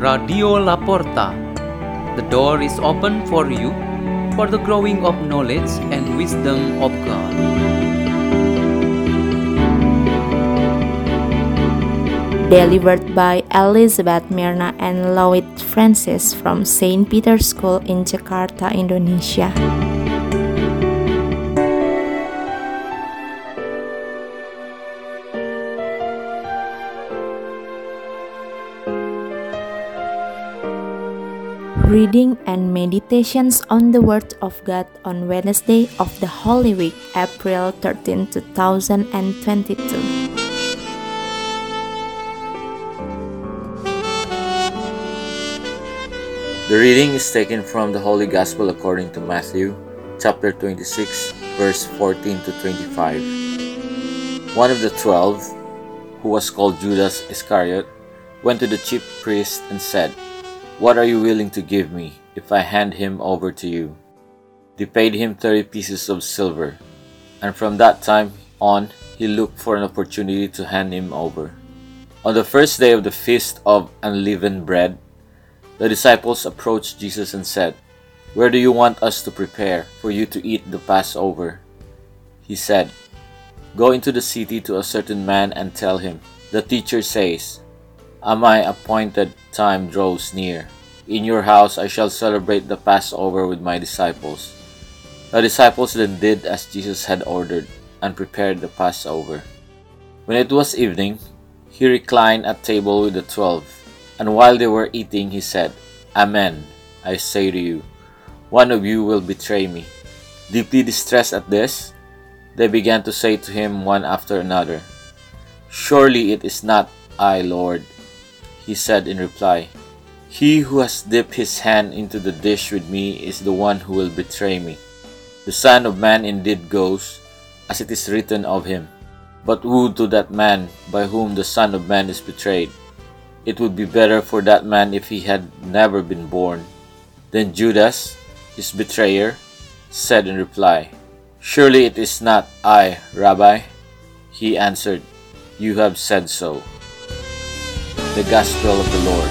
Radio Laporta. The door is open for you for the growing of knowledge and wisdom of God. delivered by Elizabeth Mirna and Lloyd Francis from St. Peter's School in Jakarta, Indonesia. Reading and meditations on the Word of God on Wednesday of the Holy Week, April 13, 2022. The reading is taken from the Holy Gospel according to Matthew, chapter 26, verse 14 to 25. One of the twelve, who was called Judas Iscariot, went to the chief priest and said, What are you willing to give me if I hand him over to you? They paid him thirty pieces of silver, and from that time on he looked for an opportunity to hand him over. On the first day of the feast of unleavened bread, the disciples approached Jesus and said, Where do you want us to prepare for you to eat the Passover? He said, Go into the city to a certain man and tell him, The teacher says, "At my appointed time draws near. In your house I shall celebrate the Passover with my disciples. The disciples then did as Jesus had ordered and prepared the Passover. When it was evening, he reclined at table with the twelve. And while they were eating, he said, Amen, I say to you, one of you will betray me. Deeply distressed at this, they began to say to him one after another, Surely it is not I, Lord. He said in reply, He who has dipped his hand into the dish with me is the one who will betray me. The Son of Man indeed goes, as it is written of him. But woe to that man by whom the Son of Man is betrayed. It would be better for that man if he had never been born. Then Judas, his betrayer, said in reply, Surely it is not I, Rabbi. He answered, You have said so. The Gospel of the Lord.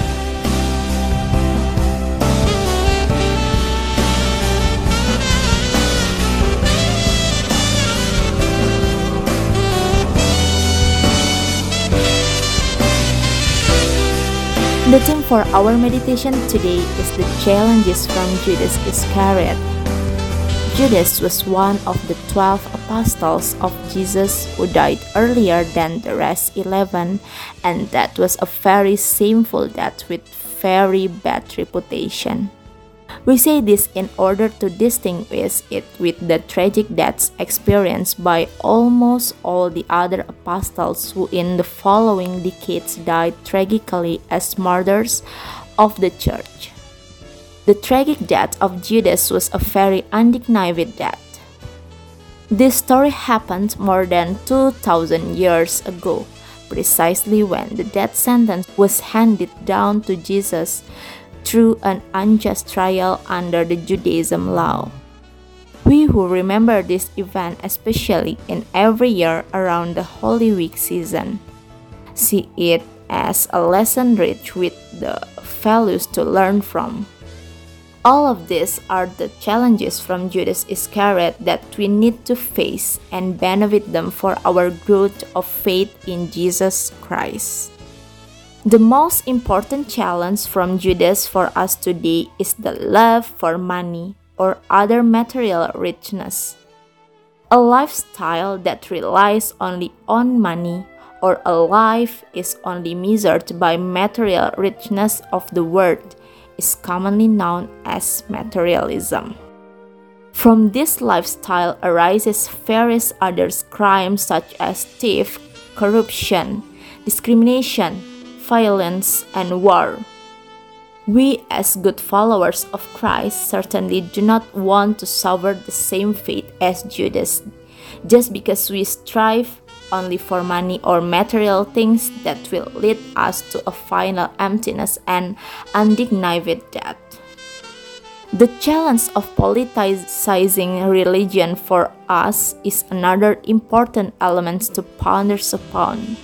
The theme for our meditation today is the challenges from Judas Iscariot. Judas was one of the twelve apostles of Jesus who died earlier than the rest eleven, and that was a very shameful death with very bad reputation. We say this in order to distinguish it with the tragic deaths experienced by almost all the other apostles who in the following decades died tragically as martyrs of the church. The tragic death of Judas was a very undignified death. This story happened more than 2000 years ago, precisely when the death sentence was handed down to Jesus through an unjust trial under the Judaism law. We who remember this event, especially in every year around the Holy Week season, see it as a lesson rich with the values to learn from. All of these are the challenges from Judas Iscariot that we need to face and benefit them for our growth of faith in Jesus Christ. The most important challenge from Judas for us today is the love for money or other material richness. A lifestyle that relies only on money or a life is only measured by material richness of the world is commonly known as materialism. From this lifestyle arises various other crimes such as theft, corruption, discrimination, violence, and war. We, as good followers of Christ, certainly do not want to suffer the same fate as Judas, just because we strive only for money or material things that will lead us to a final emptiness and undignified death. The challenge of politicizing religion for us is another important element to ponder upon.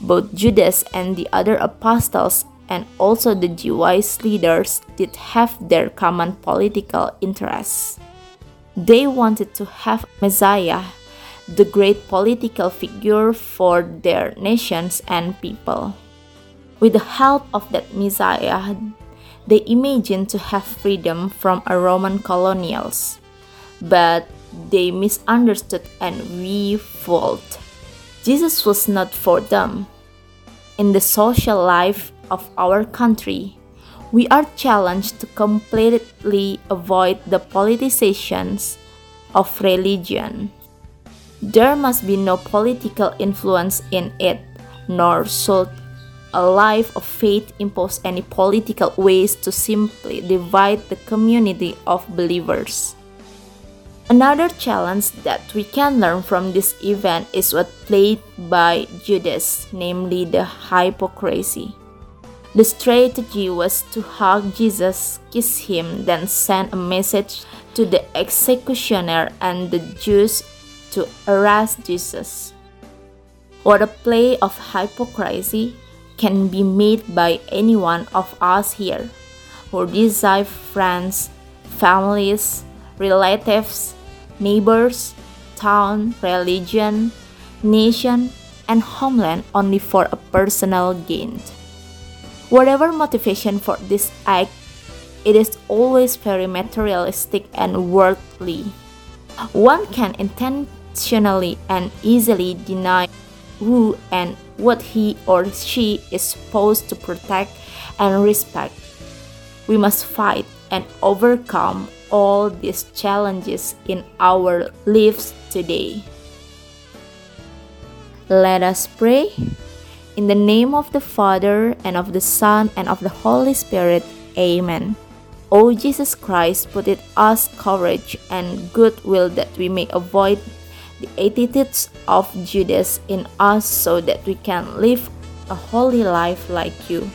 Both Judas and the other apostles and also the Jewish leaders did have their common political interests. They wanted to have Messiah, the great political figure for their nations and people. With the help of that Messiah, they imagined to have freedom from a Roman colonials. But they misunderstood and we fault. Jesus was not for them. In the social life of our country, we are challenged to completely avoid the politicizations of religion. There must be no political influence in it, nor should a life of faith impose any political ways to simply divide the community of believers. Another challenge that we can learn from this event is what played by Judas, namely the hypocrisy. The strategy was to hug Jesus, kiss him, then send a message to the executioner and the Jews to arrest Jesus. What a play of hypocrisy can be made by any one of us here who desire friends, families, relatives, neighbors, town, religion, nation, and homeland only for a personal gain. Whatever motivation for this act, it is always very materialistic and worldly. One can intentionally and easily deny who and what he or she is supposed to protect and respect. We must fight and overcome all these challenges in our lives today. Let us pray. In the name of the Father, and of the Son, and of the Holy Spirit. Amen. O Jesus Christ, put it us courage and goodwill that we may avoid the attitudes of Judas in us so that we can live a holy life like you.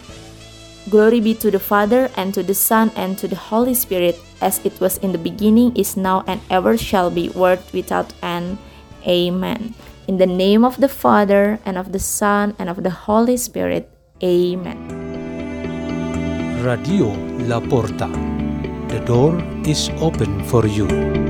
Glory be to the Father, and to the Son, and to the Holy Spirit, as it was in the beginning, is now, and ever shall be, world without end. Amen. In the name of the Father, and of the Son, and of the Holy Spirit. Amen. Radio La Porta. The door is open for you.